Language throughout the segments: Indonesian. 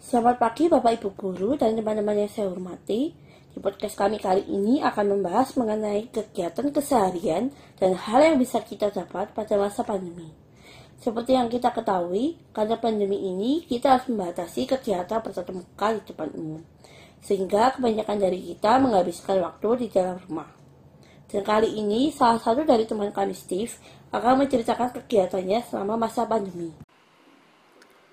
Selamat pagi Bapak Ibu Guru dan teman-teman yang saya hormati. Di podcast kami kali ini akan membahas mengenai kegiatan keseharian dan hal yang bisa kita dapat pada masa pandemi. Seperti yang kita ketahui, karena pandemi ini kita harus membatasi kegiatan bertatap muka di depan umum. Sehingga kebanyakan dari kita menghabiskan waktu di dalam rumah. Dan kali ini salah satu dari teman kami Steve akan menceritakan kegiatannya selama masa pandemi.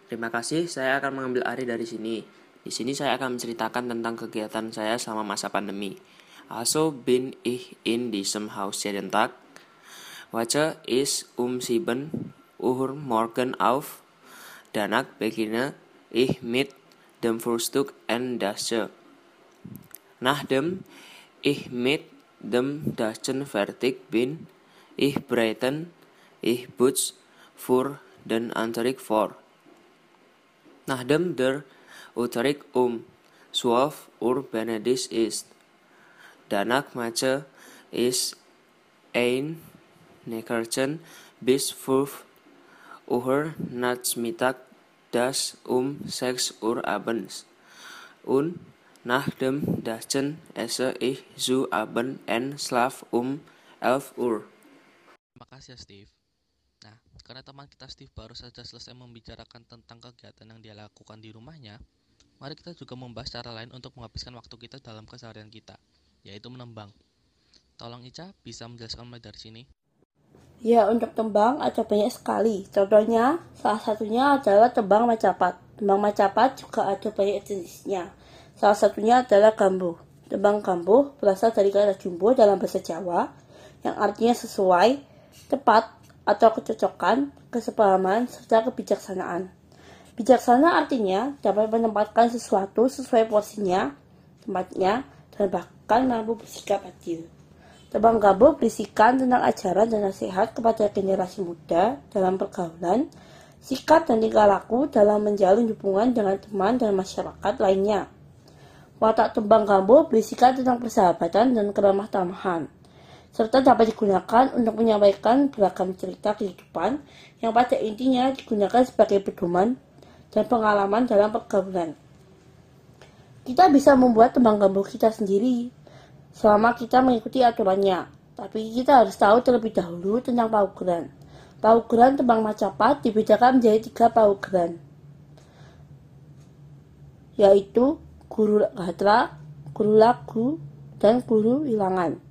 Terima kasih, saya akan mengambil Ari dari sini. Di sini saya akan menceritakan tentang kegiatan saya selama masa pandemi. Also bin ich in diesem Haus jeden Tag. Wache ist um sieben Uhr morgen auf. Danach beginne ich mit dem Frühstück und Dasche. Nachdem ich mit dem Daschen fertig bin, ich breiten, ich putz für den Antrieb vor. Nachdem der Utrecht um 12 Uhr beendet ist. Danach mache ich ein Nickerchen bis 5 Uhr Nachmittag, das um 6 Uhr abends. Und nach dem Dachen esse ich zu Abend und schlaf um 11 Uhr. Terima kasih ya Steve. Karena teman kita Steve baru saja selesai membicarakan tentang kegiatan yang dia lakukan di rumahnya, mari kita juga membahas cara lain untuk menghabiskan waktu kita dalam keseharian kita, yaitu menembang. Tolong Ica bisa menjelaskan mulai dari sini. Ya, untuk tembang ada banyak sekali. Contohnya, salah satunya adalah tembang macapat. Tembang macapat juga ada banyak jenisnya. Salah satunya adalah gambuh. Tembang gambuh berasal dari kata jumbo dalam bahasa Jawa, yang artinya sesuai, tepat, atau kecocokan, kesepahaman, serta kebijaksanaan. Bijaksana artinya dapat menempatkan sesuatu sesuai porsinya, tempatnya, dan bahkan mampu bersikap adil. Tebang Gabo berisikan tentang ajaran dan nasihat kepada generasi muda dalam pergaulan, sikap dan tingkah laku dalam menjalin hubungan dengan teman dan masyarakat lainnya. Watak Tembang Gambo berisikan tentang persahabatan dan keramah tamahan, serta dapat digunakan untuk menyampaikan beragam cerita kehidupan yang pada intinya digunakan sebagai pedoman dan pengalaman dalam pergaulan. Kita bisa membuat tembang gambo kita sendiri selama kita mengikuti aturannya. Tapi kita harus tahu terlebih dahulu tentang paugeran. Paugeran tembang macapat dibedakan menjadi tiga paugeran, yaitu guru gatra, guru lagu, dan guru wilangan.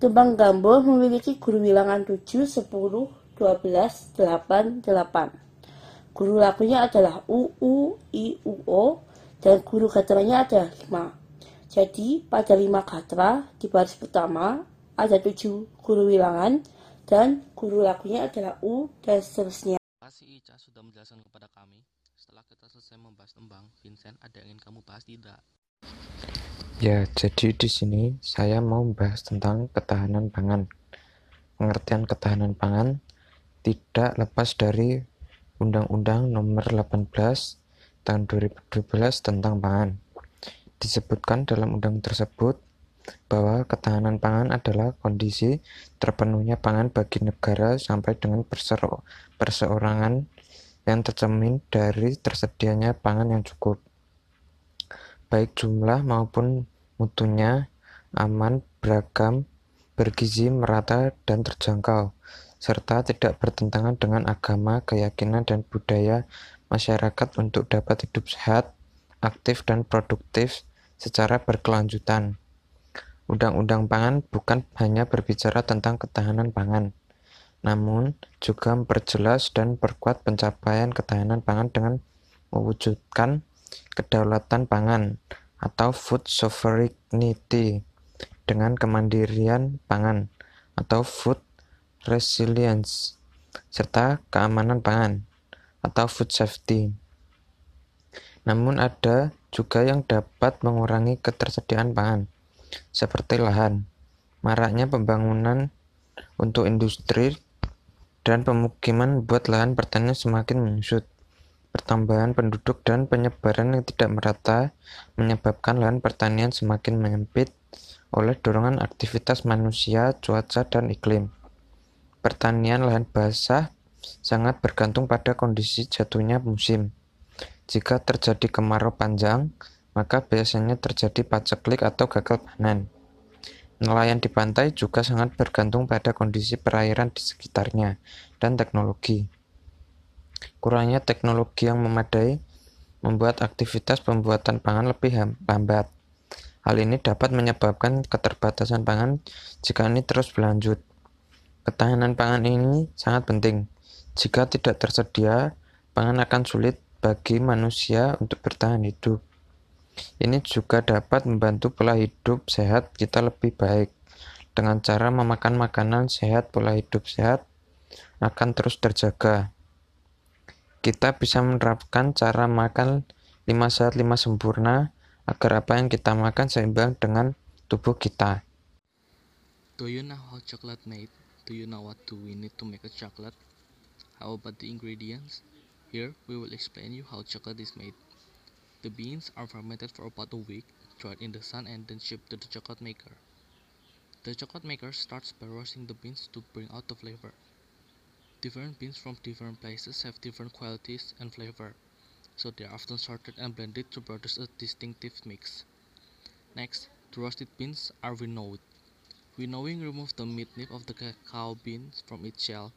Tembang gambo memiliki guru wilangan 7, 10, 12, 8, 8. Guru lagunya adalah U, U, I, U, O, dan guru gatranya adalah 5. Jadi, pada lima katra di baris pertama ada tujuh guru wilangan dan guru lagunya adalah U dan seterusnya. Kasih Ica sudah menjelaskan kepada kami. Setelah kita selesai membahas tembang, Vincent, ada yang ingin kamu bahas tidak? Ya, jadi di sini saya mau membahas tentang ketahanan pangan. Pengertian ketahanan pangan tidak lepas dari Undang-Undang Nomor 18 Tahun 2012 tentang pangan. Disebutkan dalam undang tersebut bahwa ketahanan pangan adalah kondisi terpenuhnya pangan bagi negara sampai dengan perseorangan yang tercermin dari tersedianya pangan yang cukup, baik jumlah maupun mutunya, aman, beragam, bergizi, merata, dan terjangkau, serta tidak bertentangan dengan agama, keyakinan, dan budaya masyarakat untuk dapat hidup sehat, aktif, dan produktif secara berkelanjutan. Undang-undang pangan bukan hanya berbicara tentang ketahanan pangan, namun juga memperjelas dan perkuat pencapaian ketahanan pangan dengan mewujudkan kedaulatan pangan atau food sovereignty dengan kemandirian pangan atau food resilience serta keamanan pangan atau food safety. Namun ada juga yang dapat mengurangi ketersediaan pangan, seperti lahan, maraknya pembangunan untuk industri dan pemukiman membuat lahan pertanian semakin menyusut. Pertambahan penduduk dan penyebaran yang tidak merata menyebabkan lahan pertanian semakin menyempit oleh dorongan aktivitas manusia, cuaca, dan iklim. Pertanian lahan basah sangat bergantung pada kondisi jatuhnya musim Jika terjadi kemarau panjang, maka biasanya terjadi paceklik atau gagal panen. Nelayan di pantai juga sangat bergantung pada kondisi perairan di sekitarnya dan teknologi. Kurangnya teknologi yang memadai membuat aktivitas pembuatan pangan lebih lambat. Hal ini dapat menyebabkan keterbatasan pangan jika ini terus berlanjut. Ketahanan pangan ini sangat penting. Jika tidak tersedia, pangan akan sulit bagi manusia untuk bertahan hidup. Ini juga dapat membantu pola hidup sehat kita lebih baik. Dengan cara memakan makanan sehat, pola hidup sehat akan terus terjaga. Kita bisa menerapkan cara makan 5 sehat 5 sempurna agar apa yang kita makan seimbang dengan tubuh kita. Do you know how chocolate made? Do you know what do we need to make a chocolate? How about the ingredients? Here we will explain you how chocolate is made. The beans are fermented for about a week, dried in the sun and then shipped to the chocolate maker. The chocolate maker starts by roasting the beans to bring out the flavor. Different beans from different places have different qualities and flavor, so they are often sorted and blended to produce a distinctive mix. Next, the roasted beans are winnowed. Winnowing removes the mid nib of the cacao beans from its shell,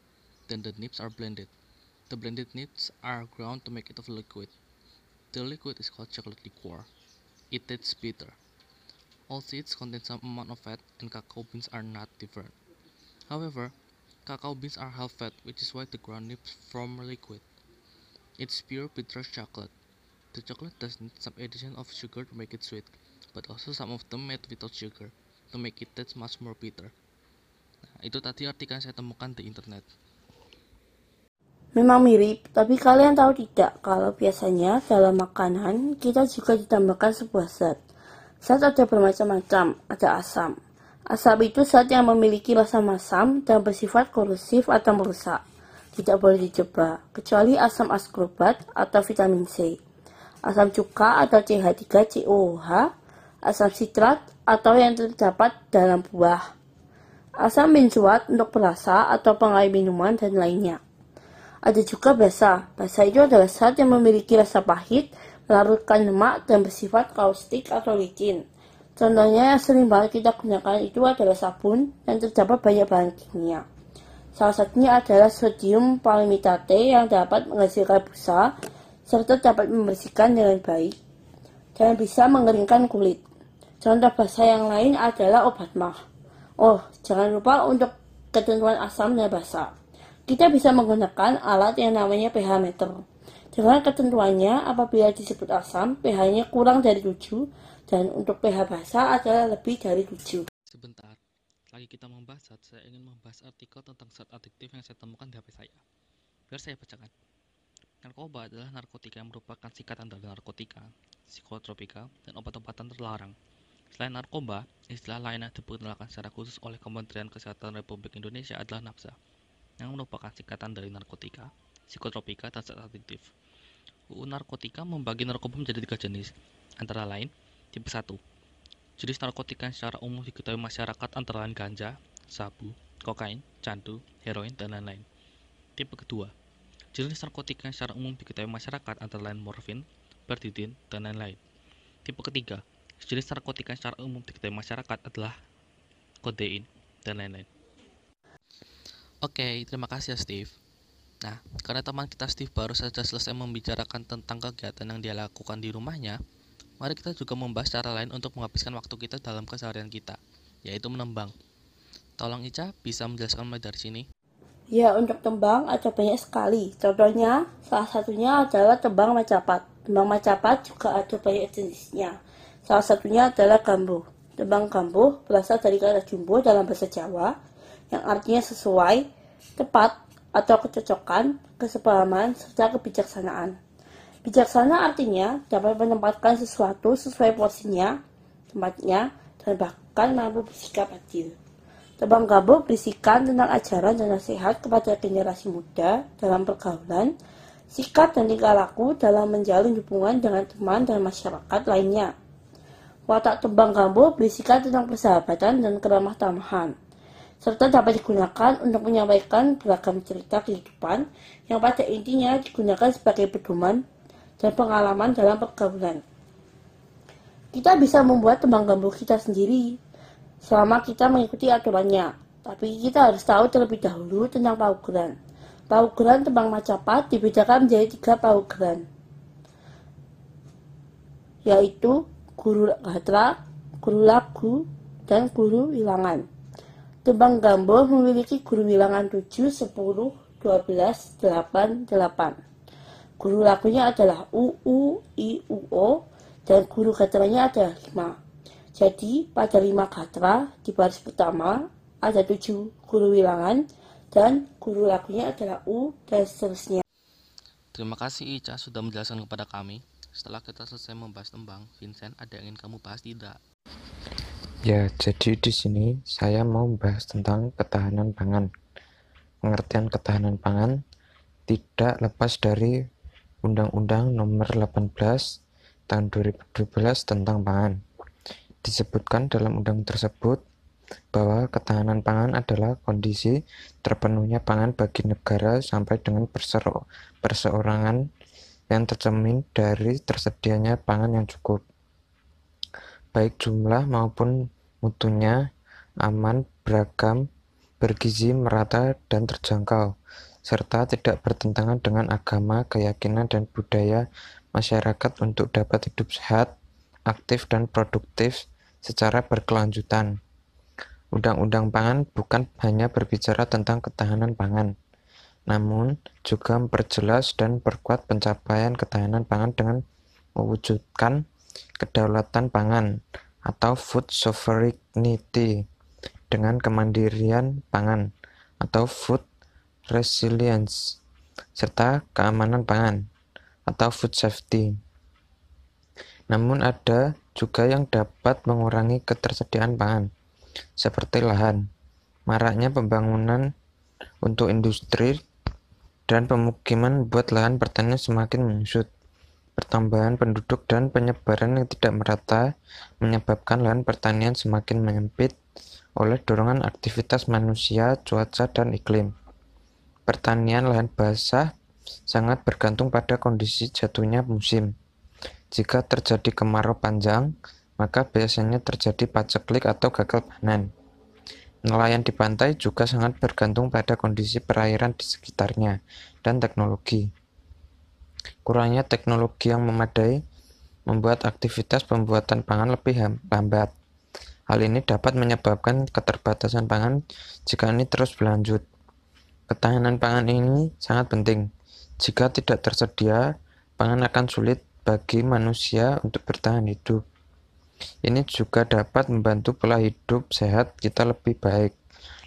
then the nibs are blended. The blended nibs are ground to make it a liquid. The liquid is called chocolate liqueur. It tastes bitter. All seeds contain some amount of fat and cacao beans are not different. However, cacao beans are half fat, which is why the ground nibs form liquid. It's pure bitter chocolate. The chocolate does need some addition of sugar to make it sweet, but also some of them made without sugar to make it taste much more bitter. Nah, itu tadi artikel saya temukan di internet. Memang mirip, tapi kalian tahu tidak kalau biasanya dalam makanan kita juga ditambahkan sebuah zat. Zat ada bermacam-macam, ada asam. Asam itu zat yang memiliki rasa masam dan bersifat korosif atau merusak. Tidak boleh dicoba, kecuali asam askorbat atau vitamin C. Asam cuka atau CH3COOH, asam sitrat atau yang terdapat dalam buah. Asam benzoat untuk perasa atau pengair minuman dan lainnya. Ada juga basa. Basa itu adalah zat yang memiliki rasa pahit, melarutkan lemak, dan bersifat kaustik atau licin. Contohnya yang sering banget kita gunakan itu adalah sabun dan terdapat banyak bahan kimia. Salah satunya adalah sodium palmitate yang dapat menghasilkan busa serta dapat membersihkan dengan baik dan bisa mengeringkan kulit. Contoh basa yang lain adalah obat mah. Oh, jangan lupa untuk ketentuan asam dan basa kita bisa menggunakan alat yang namanya pH meter. Dengan ketentuannya, apabila disebut asam, pH-nya kurang dari 7, dan untuk pH basa adalah lebih dari 7. Sebentar, lagi kita membahas zat, saya ingin membahas artikel tentang zat adiktif yang saya temukan di HP saya. Biar saya bacakan. Narkoba adalah narkotika yang merupakan singkatan dari narkotika, psikotropika, dan obat-obatan terlarang. Selain narkoba, istilah lain yang diperkenalkan secara khusus oleh Kementerian Kesehatan Republik Indonesia adalah NAPSA yang merupakan singkatan dari narkotika, psikotropika, dan zat adiktif. UU Narkotika membagi narkoba menjadi tiga jenis, antara lain tipe 1. Jenis narkotika yang secara umum diketahui masyarakat antara lain ganja, sabu, kokain, candu, heroin, dan lain-lain. Tipe kedua, jenis narkotika yang secara umum diketahui masyarakat antara lain morfin, berdidin, dan lain-lain. Tipe ketiga, jenis narkotika yang secara umum diketahui masyarakat adalah kodein, dan lain-lain. Oke, terima kasih ya Steve. Nah, karena teman kita Steve baru saja selesai membicarakan tentang kegiatan yang dia lakukan di rumahnya, mari kita juga membahas cara lain untuk menghabiskan waktu kita dalam keseharian kita, yaitu menembang. Tolong Ica bisa menjelaskan mulai dari sini. Ya, untuk tembang ada banyak sekali. Contohnya, salah satunya adalah tembang macapat. Tembang macapat juga ada banyak jenisnya. Salah satunya adalah gambuh. Tembang gambuh berasal dari kata jumbo dalam bahasa Jawa yang artinya sesuai, tepat, atau kecocokan, kesepahaman, serta kebijaksanaan. Bijaksana artinya dapat menempatkan sesuatu sesuai porsinya, tempatnya, dan bahkan mampu bersikap adil. Tebang Gabo berisikan tentang ajaran dan nasihat kepada generasi muda dalam pergaulan, sikap dan tingkah laku dalam menjalin hubungan dengan teman dan masyarakat lainnya. Watak Tembang Gambo berisikan tentang persahabatan dan keramah tamahan serta dapat digunakan untuk menyampaikan beragam cerita kehidupan yang pada intinya digunakan sebagai pedoman dan pengalaman dalam pergaulan. Kita bisa membuat tembang gambo kita sendiri selama kita mengikuti aturannya. Tapi kita harus tahu terlebih dahulu tentang paugeran. Paugeran tembang macapat dibedakan menjadi tiga paugeran, yaitu guru gatra, guru lagu, dan guru wilangan. Tembang gambo memiliki guru wilangan 7, 10, 12, 8, 8. Guru lagunya adalah U, U, I, U, O, dan guru gatranya ada 5. Jadi pada 5 gatra di baris pertama ada 7 guru wilangan dan guru lagunya adalah U dan seterusnya. Terima kasih Ica sudah menjelaskan kepada kami. Setelah kita selesai membahas tembang, Vincent, ada yang ingin kamu bahas tidak? Ya, jadi di sini saya mau membahas tentang ketahanan pangan. Pengertian ketahanan pangan tidak lepas dari Undang-Undang Nomor 18 Tahun 2012 tentang pangan. Disebutkan dalam undang tersebut bahwa ketahanan pangan adalah kondisi terpenuhnya pangan bagi negara sampai dengan perseorangan yang tercermin dari tersedianya pangan yang cukup, baik jumlah maupun mutunya, aman, beragam, bergizi, merata, dan terjangkau, serta tidak bertentangan dengan agama, keyakinan, dan budaya masyarakat untuk dapat hidup sehat, aktif, dan produktif secara berkelanjutan. Undang-undang pangan bukan hanya berbicara tentang ketahanan pangan, namun juga memperjelas dan perkuat pencapaian ketahanan pangan dengan mewujudkan kedaulatan pangan atau food sovereignty dengan kemandirian pangan atau food resilience serta keamanan pangan atau food safety. Namun ada juga yang dapat mengurangi ketersediaan pangan seperti lahan, maraknya pembangunan untuk industri dan pemukiman membuat lahan pertanian semakin menyusut. Pertambahan penduduk dan penyebaran yang tidak merata menyebabkan lahan pertanian semakin menyempit oleh dorongan aktivitas manusia, cuaca, dan iklim. Pertanian lahan basah sangat bergantung pada kondisi jatuhnya musim. Jika terjadi kemarau panjang, maka biasanya terjadi paceklik atau gagal panen. Nelayan di pantai juga sangat bergantung pada kondisi perairan di sekitarnya dan teknologi. Kurangnya teknologi yang memadai membuat aktivitas pembuatan pangan lebih lambat. Hal ini dapat menyebabkan keterbatasan pangan jika ini terus berlanjut. Ketahanan pangan ini sangat penting. Jika tidak tersedia, pangan akan sulit bagi manusia untuk bertahan hidup. Ini juga dapat membantu pola hidup sehat kita lebih baik.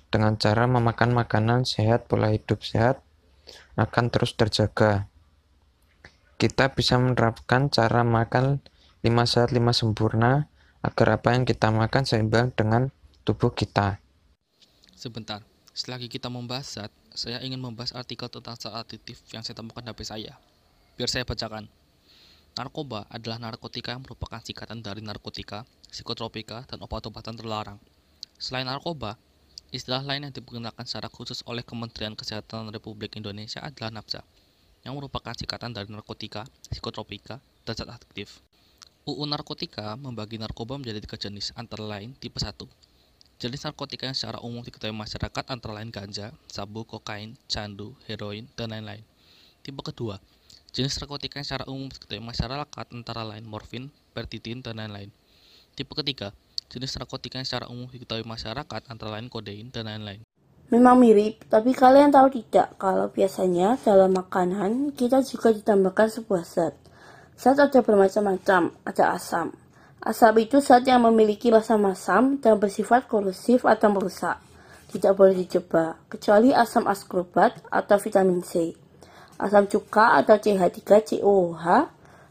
Dengan cara memakan makanan sehat, pola hidup sehat akan terus terjaga. Kita bisa menerapkan cara makan 5 sehat 5 sempurna agar apa yang kita makan seimbang dengan tubuh kita. Sebentar, selagi kita membahas zat, saya ingin membahas artikel tentang zat aditif yang saya temukan di HP saya. Biar saya bacakan. Narkoba adalah narkotika yang merupakan singkatan dari narkotika, psikotropika, dan obat-obatan terlarang. Selain narkoba, istilah lain yang digunakan secara khusus oleh Kementerian Kesehatan Republik Indonesia adalah NAPSA, yang merupakan singkatan dari narkotika, psikotropika, dan zat aktif. UU Narkotika membagi narkoba menjadi tiga jenis, antara lain tipe 1. Jenis narkotika yang secara umum diketahui masyarakat antara lain ganja, sabu, kokain, candu, heroin, dan lain-lain. Tipe kedua, Jenis narkotika yang secara umum diketahui masyarakat antara lain morfin, pertitin, dan lain-lain. Tipe ketiga, jenis narkotika yang secara umum diketahui masyarakat antara lain kodein dan lain-lain. Memang mirip, tapi kalian tahu tidak kalau biasanya dalam makanan kita juga ditambahkan sebuah zat. Zat ada bermacam-macam, ada asam. Asam itu zat yang memiliki rasa masam dan bersifat korosif atau merusak. Tidak boleh dicoba, kecuali asam askorbat atau vitamin C asam cuka atau CH3COOH,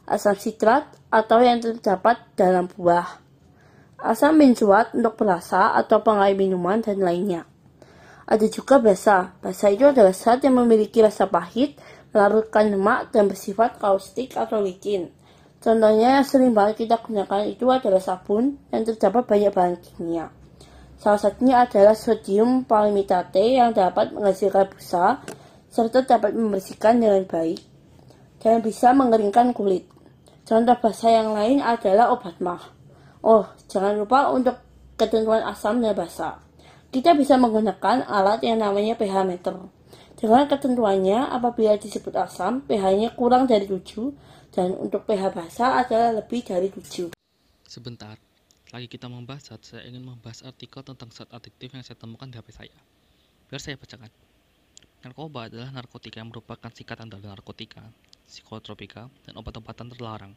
asam sitrat atau yang terdapat dalam buah, asam benzoat untuk perasa atau pengair minuman dan lainnya. Ada juga basa. Basa itu adalah zat yang memiliki rasa pahit, melarutkan lemak, dan bersifat kaustik atau licin. Contohnya yang sering banget kita gunakan itu adalah sabun yang terdapat banyak bahan kimia. Salah satunya adalah sodium palmitate yang dapat menghasilkan busa serta dapat membersihkan dengan baik. dan bisa mengeringkan kulit. Contoh bahasa yang lain adalah obat mah. Oh, jangan lupa untuk ketentuan asam dan basa. Kita bisa menggunakan alat yang namanya pH meter. Dengan ketentuannya, apabila disebut asam, pH-nya kurang dari 7, dan untuk pH basa adalah lebih dari 7. Sebentar, lagi kita membahas zat, saya ingin membahas artikel tentang zat adiktif yang saya temukan di HP saya. Biar saya bacakan. Narkoba adalah narkotika yang merupakan singkatan dari narkotika, psikotropika, dan obat-obatan terlarang.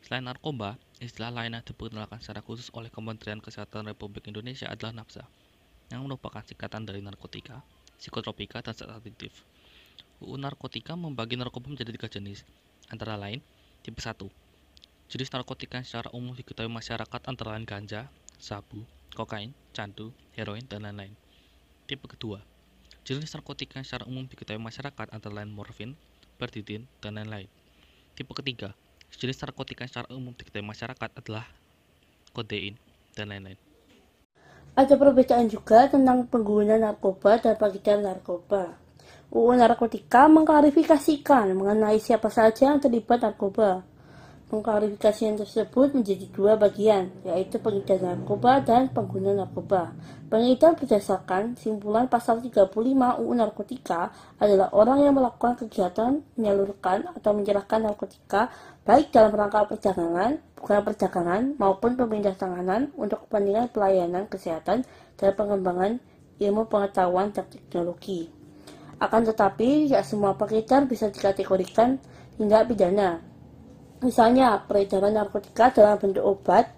Selain narkoba, istilah lain yang diperkenalkan secara khusus oleh Kementerian Kesehatan Republik Indonesia adalah NAPSA, yang merupakan singkatan dari narkotika, psikotropika, dan zat adiktif. UU Narkotika membagi narkoba menjadi tiga jenis, antara lain, tipe 1. Jenis narkotika yang secara umum diketahui masyarakat antara lain ganja, sabu, kokain, candu, heroin, dan lain-lain. Tipe kedua, jenis narkotika yang secara umum diketahui masyarakat antara lain morfin, perditin, dan lain-lain. Tipe ketiga, jenis narkotika yang secara umum diketahui masyarakat adalah kodein, dan lain-lain. Ada perbedaan juga tentang pengguna narkoba dan pengedar narkoba. UU Narkotika mengklarifikasikan mengenai siapa saja yang terlibat narkoba. Pengklarifikasian tersebut menjadi dua bagian, yaitu pengedar narkoba dan pengguna narkoba. Pengedar berdasarkan simpulan pasal 35 UU Narkotika adalah orang yang melakukan kegiatan menyalurkan atau menyerahkan narkotika baik dalam rangka perdagangan, bukan perdagangan, maupun pemindah tanganan untuk kepentingan pelayanan kesehatan dan pengembangan ilmu pengetahuan dan teknologi. Akan tetapi, tidak semua pengedar bisa dikategorikan tindak pidana. Misalnya, peredaran narkotika dalam bentuk obat,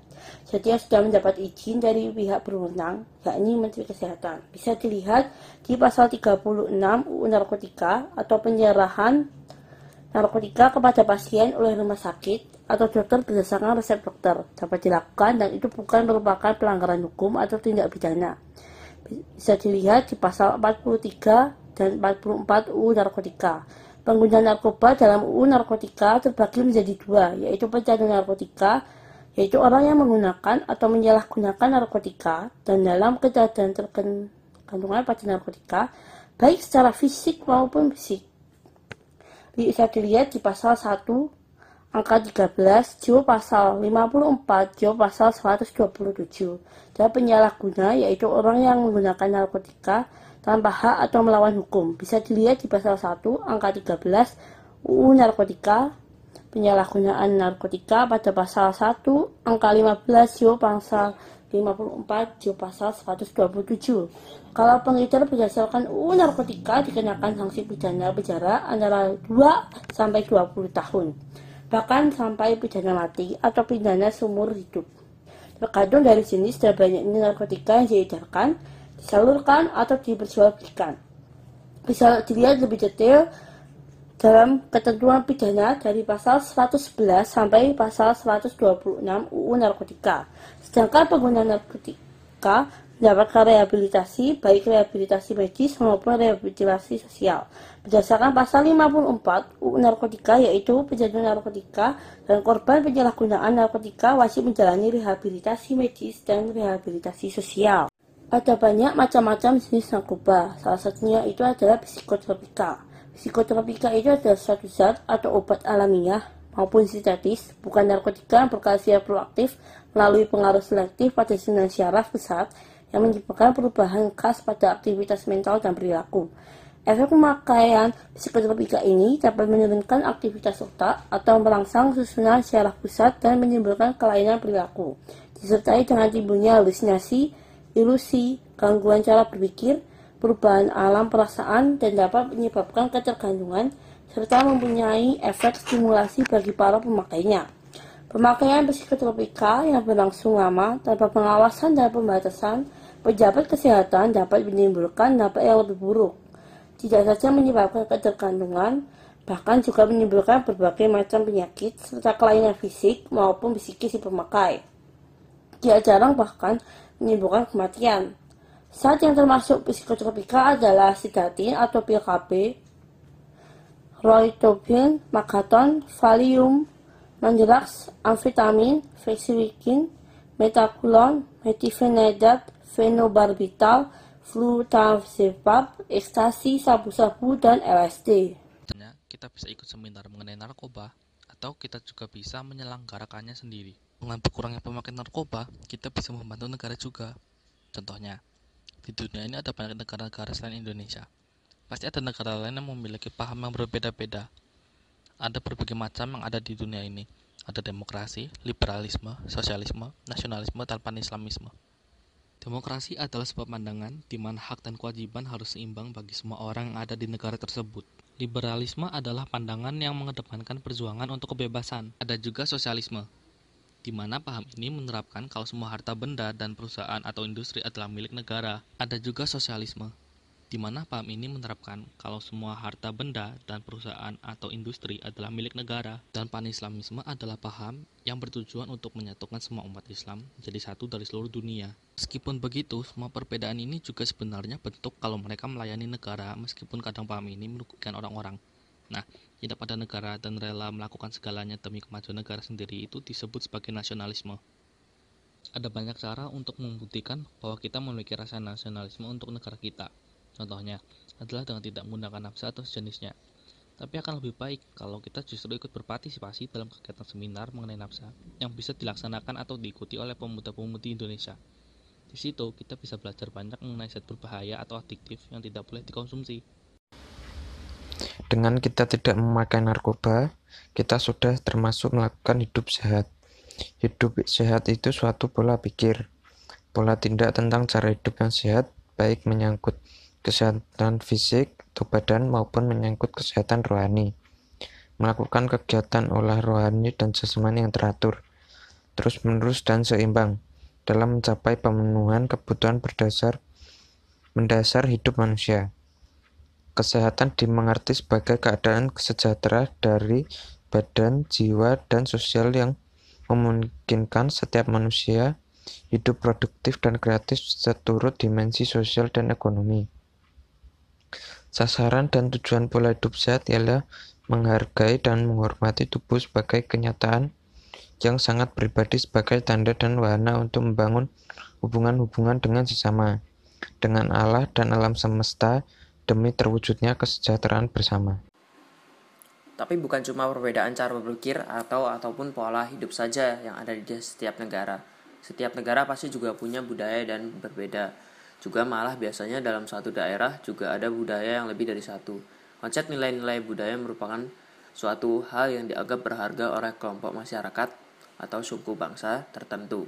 jadi yang sudah mendapat izin dari pihak berwenang, yakni Menteri Kesehatan. Bisa dilihat di pasal 36 UU Narkotika atau penyerahan narkotika kepada pasien oleh rumah sakit atau dokter berdasarkan resep dokter dapat dilakukan dan itu bukan merupakan pelanggaran hukum atau tindak pidana. Bisa dilihat di pasal 43 dan 44 UU Narkotika. Pengguna narkoba dalam UU Narkotika terbagi menjadi dua, yaitu pecandu narkotika, yaitu orang yang menggunakan atau menyalahgunakan narkotika, dan dalam kejadian terkandungan pada narkotika, baik secara fisik maupun fisik. Bisa dilihat di pasal 1 angka 13, jiwa pasal 54, jiwa pasal 127. Dan penyalahguna yaitu orang yang menggunakan narkotika tanpa hak atau melawan hukum. Bisa dilihat di pasal 1 angka 13 UU Narkotika penyalahgunaan narkotika pada pasal 1 angka 15 Jo pasal 54 Jo pasal 127. Kalau pengedar berdasarkan UU Narkotika dikenakan sanksi pidana penjara antara 2 sampai 20 tahun. Bahkan sampai pidana mati atau pidana seumur hidup. Tergantung dari jenis dan banyaknya narkotika yang diedarkan, disalurkan atau diperjualbelikan. Bisa dilihat lebih detail dalam ketentuan pidana dari pasal 111 sampai pasal 126 UU Narkotika. Sedangkan pengguna narkotika mendapatkan rehabilitasi, baik rehabilitasi medis maupun rehabilitasi sosial. Berdasarkan pasal 54 UU Narkotika yaitu pecandu narkotika dan korban penyalahgunaan narkotika wajib menjalani rehabilitasi medis dan rehabilitasi sosial. Ada banyak macam-macam jenis narkoba, salah satunya itu adalah psikotropika. Psikotropika itu adalah suatu zat atau obat alamiah maupun sintetis, bukan narkotika yang berkhasiat proaktif melalui pengaruh selektif pada sinyal syaraf pusat yang menyebabkan perubahan khas pada aktivitas mental dan perilaku. Efek pemakaian psikotropika ini dapat menurunkan aktivitas otak atau merangsang susunan syaraf pusat dan menimbulkan kelainan perilaku, disertai dengan timbulnya halusinasi, ilusi, gangguan cara berpikir, perubahan alam perasaan, dan dapat menyebabkan ketergantungan serta mempunyai efek stimulasi bagi para pemakainya. Pemakaian psikotropika yang berlangsung lama tanpa pengawasan dan pembatasan pejabat kesehatan dapat menimbulkan dampak yang lebih buruk. Tidak saja menyebabkan ketergantungan, bahkan juga menimbulkan berbagai macam penyakit serta kelainan fisik maupun psikis si pemakai. Tidak jarang bahkan menimbulkan kematian. Saat yang termasuk psikotropika adalah sidatin atau pil KB, roitopin, makaton, valium, mandrax, amfetamin, fexilikin, metakulon, metifenedat, fenobarbital, flutazepam, ekstasi, sabu-sabu, dan LSD. kita bisa ikut seminar mengenai narkoba, atau kita juga bisa menyelenggarakannya sendiri. Dengan berkurangnya pemakaian narkoba, kita bisa membantu negara juga. Contohnya, di dunia ini ada banyak negara-negara selain Indonesia. Pasti ada negara lain yang memiliki paham yang berbeda-beda. Ada berbagai macam yang ada di dunia ini. Ada demokrasi, liberalisme, sosialisme, nasionalisme, dan panislamisme. Demokrasi adalah sebuah pandangan di mana hak dan kewajiban harus seimbang bagi semua orang yang ada di negara tersebut. Liberalisme adalah pandangan yang mengedepankan perjuangan untuk kebebasan. Ada juga sosialisme, di mana paham ini menerapkan kalau semua harta benda dan perusahaan atau industri adalah milik negara. Ada juga sosialisme, di mana paham ini menerapkan kalau semua harta benda dan perusahaan atau industri adalah milik negara. Dan panislamisme adalah paham yang bertujuan untuk menyatukan semua umat Islam menjadi satu dari seluruh dunia. Meskipun begitu, semua perbedaan ini juga sebenarnya bentuk kalau mereka melayani negara meskipun kadang paham ini merugikan orang-orang. Nah, tidak pada negara dan rela melakukan segalanya demi kemajuan negara sendiri itu disebut sebagai nasionalisme. Ada banyak cara untuk membuktikan bahwa kita memiliki rasa nasionalisme untuk negara kita. Contohnya adalah dengan tidak menggunakan nafsa atau sejenisnya. Tapi akan lebih baik kalau kita justru ikut berpartisipasi dalam kegiatan seminar mengenai nafsa yang bisa dilaksanakan atau diikuti oleh pemuda-pemudi Indonesia. Di situ kita bisa belajar banyak mengenai zat berbahaya atau adiktif yang tidak boleh dikonsumsi. Dengan kita tidak memakai narkoba, kita sudah termasuk melakukan hidup sehat. Hidup sehat itu suatu pola pikir, pola tindak tentang cara hidup yang sehat, baik menyangkut kesehatan fisik atau badan maupun menyangkut kesehatan rohani. Melakukan kegiatan olah rohani dan jasmani yang teratur, terus-menerus dan seimbang dalam mencapai pemenuhan kebutuhan berdasar mendasar hidup manusia. Kesehatan dimengerti sebagai keadaan sejahtera dari badan, jiwa, dan sosial yang memungkinkan setiap manusia hidup produktif dan kreatif seturut dimensi sosial dan ekonomi. Sasaran dan tujuan pola hidup sehat ialah menghargai dan menghormati tubuh sebagai kenyataan yang sangat pribadi sebagai tanda dan wahana untuk membangun hubungan-hubungan dengan sesama, dengan Allah dan alam semesta demi terwujudnya kesejahteraan bersama. Tapi bukan cuma perbedaan cara berpikir atau ataupun pola hidup saja yang ada di setiap negara. Setiap negara pasti juga punya budaya dan berbeda. Juga malah biasanya dalam suatu daerah juga ada budaya yang lebih dari satu. Konsep nilai-nilai budaya merupakan suatu hal yang dianggap berharga oleh kelompok masyarakat atau suku bangsa tertentu.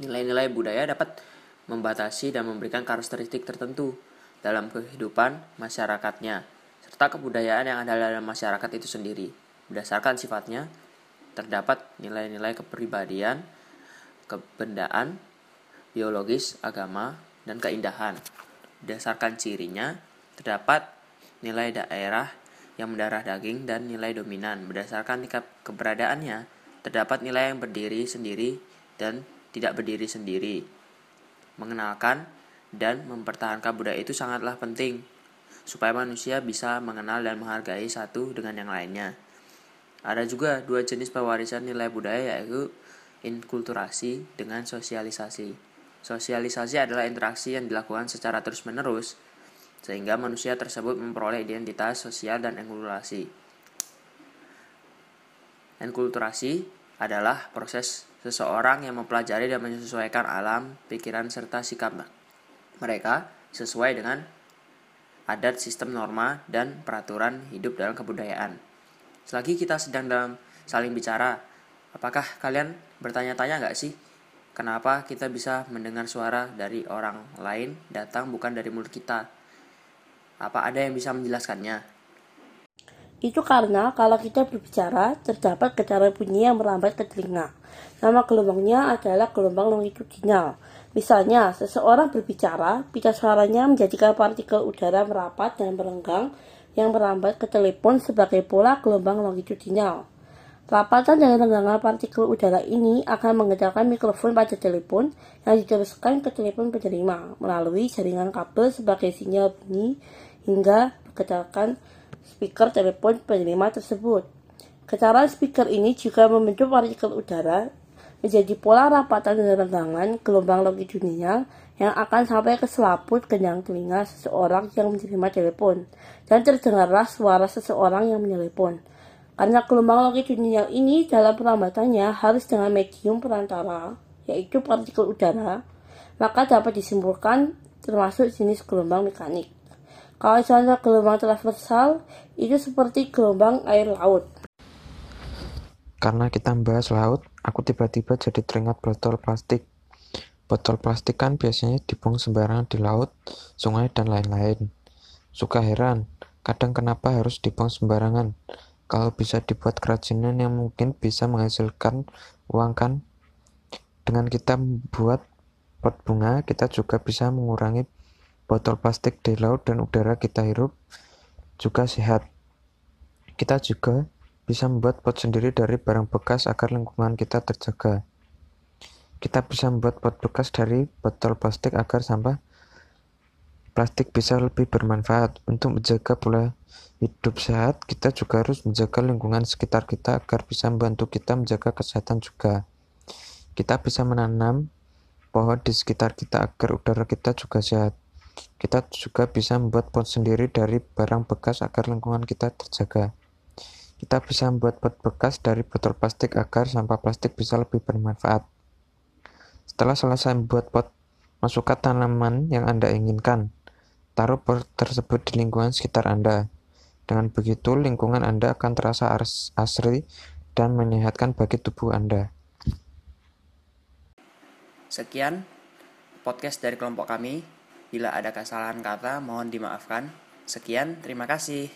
Nilai-nilai budaya dapat membatasi dan memberikan karakteristik tertentu dalam kehidupan masyarakatnya, serta kebudayaan yang ada dalam masyarakat itu sendiri. Berdasarkan sifatnya, terdapat nilai-nilai kepribadian, kebendaan, biologis, agama, dan keindahan. Berdasarkan cirinya, terdapat nilai daerah yang mendarah daging dan nilai dominan. Berdasarkan tingkat keberadaannya, terdapat nilai yang berdiri sendiri dan tidak berdiri sendiri. Mengenalkan dan mempertahankan budaya itu sangatlah penting supaya manusia bisa mengenal dan menghargai satu dengan yang lainnya. Ada juga dua jenis pewarisan nilai budaya yaitu inkulturasi dengan sosialisasi. Sosialisasi adalah interaksi yang dilakukan secara terus-menerus, sehingga manusia tersebut memperoleh identitas sosial dan enkulturasi. Enkulturasi adalah proses seseorang yang mempelajari dan menyesuaikan alam, pikiran, serta sikap mereka sesuai dengan adat sistem norma dan peraturan hidup dalam kebudayaan. Selagi kita sedang dalam saling bicara, apakah kalian bertanya-tanya nggak sih Kenapa kita bisa mendengar suara dari orang lain datang bukan dari mulut kita? Apa ada yang bisa menjelaskannya? Itu karena kalau kita berbicara, terdapat getaran bunyi yang merambat ke telinga. Nama gelombangnya adalah gelombang longitudinal. Misalnya, seseorang berbicara, pita suaranya menjadikan partikel udara merapat dan merenggang yang merambat ke telepon sebagai pola gelombang longitudinal. Rapatan dan renggangan partikel udara ini akan menggerakkan mikrofon pada telepon yang diteruskan ke telepon penerima melalui jaringan kabel sebagai sinyal bunyi hingga menggerakkan speaker telepon penerima tersebut. Getaran speaker ini juga membentuk partikel udara menjadi pola rapatan dan renggangan gelombang longitudinal yang akan sampai ke selaput kenyang telinga seseorang yang menerima telepon, dan terdengarlah suara seseorang yang menelepon. Karena gelombang longitudinal ini dalam perambatannya harus dengan medium perantara, yaitu partikel udara, maka dapat disimpulkan termasuk jenis gelombang mekanik. Kalau contoh gelombang transversal, itu seperti gelombang air laut. Karena kita membahas laut, aku tiba-tiba jadi teringat botol plastik. Botol plastik kan biasanya dibuang sembarangan di laut, sungai, dan lain-lain. Suka heran, kadang kenapa harus dibuang sembarangan? Kalau bisa dibuat kerajinan yang mungkin bisa menghasilkan uang kan? Dengan kita membuat pot bunga, kita juga bisa mengurangi botol plastik di laut dan udara kita hirup juga sehat. Kita juga bisa membuat pot sendiri dari barang bekas agar lingkungan kita terjaga. Kita bisa membuat pot bekas dari botol plastik agar sampah plastik bisa lebih bermanfaat. Untuk menjaga pola hidup sehat, kita juga harus menjaga lingkungan sekitar kita agar bisa membantu kita menjaga kesehatan juga. Kita bisa menanam pohon di sekitar kita agar udara kita juga sehat. Kita juga bisa membuat pot sendiri dari barang bekas agar lingkungan kita terjaga. Kita bisa membuat pot bekas dari botol plastik agar sampah plastik bisa lebih bermanfaat. Setelah selesai membuat pot, masukkan tanaman yang Anda inginkan. Taruh pot tersebut di lingkungan sekitar Anda. Dengan begitu, lingkungan Anda akan terasa asri dan menyehatkan bagi tubuh Anda. Sekian podcast dari kelompok kami. Bila ada kesalahan kata, mohon dimaafkan. Sekian, terima kasih.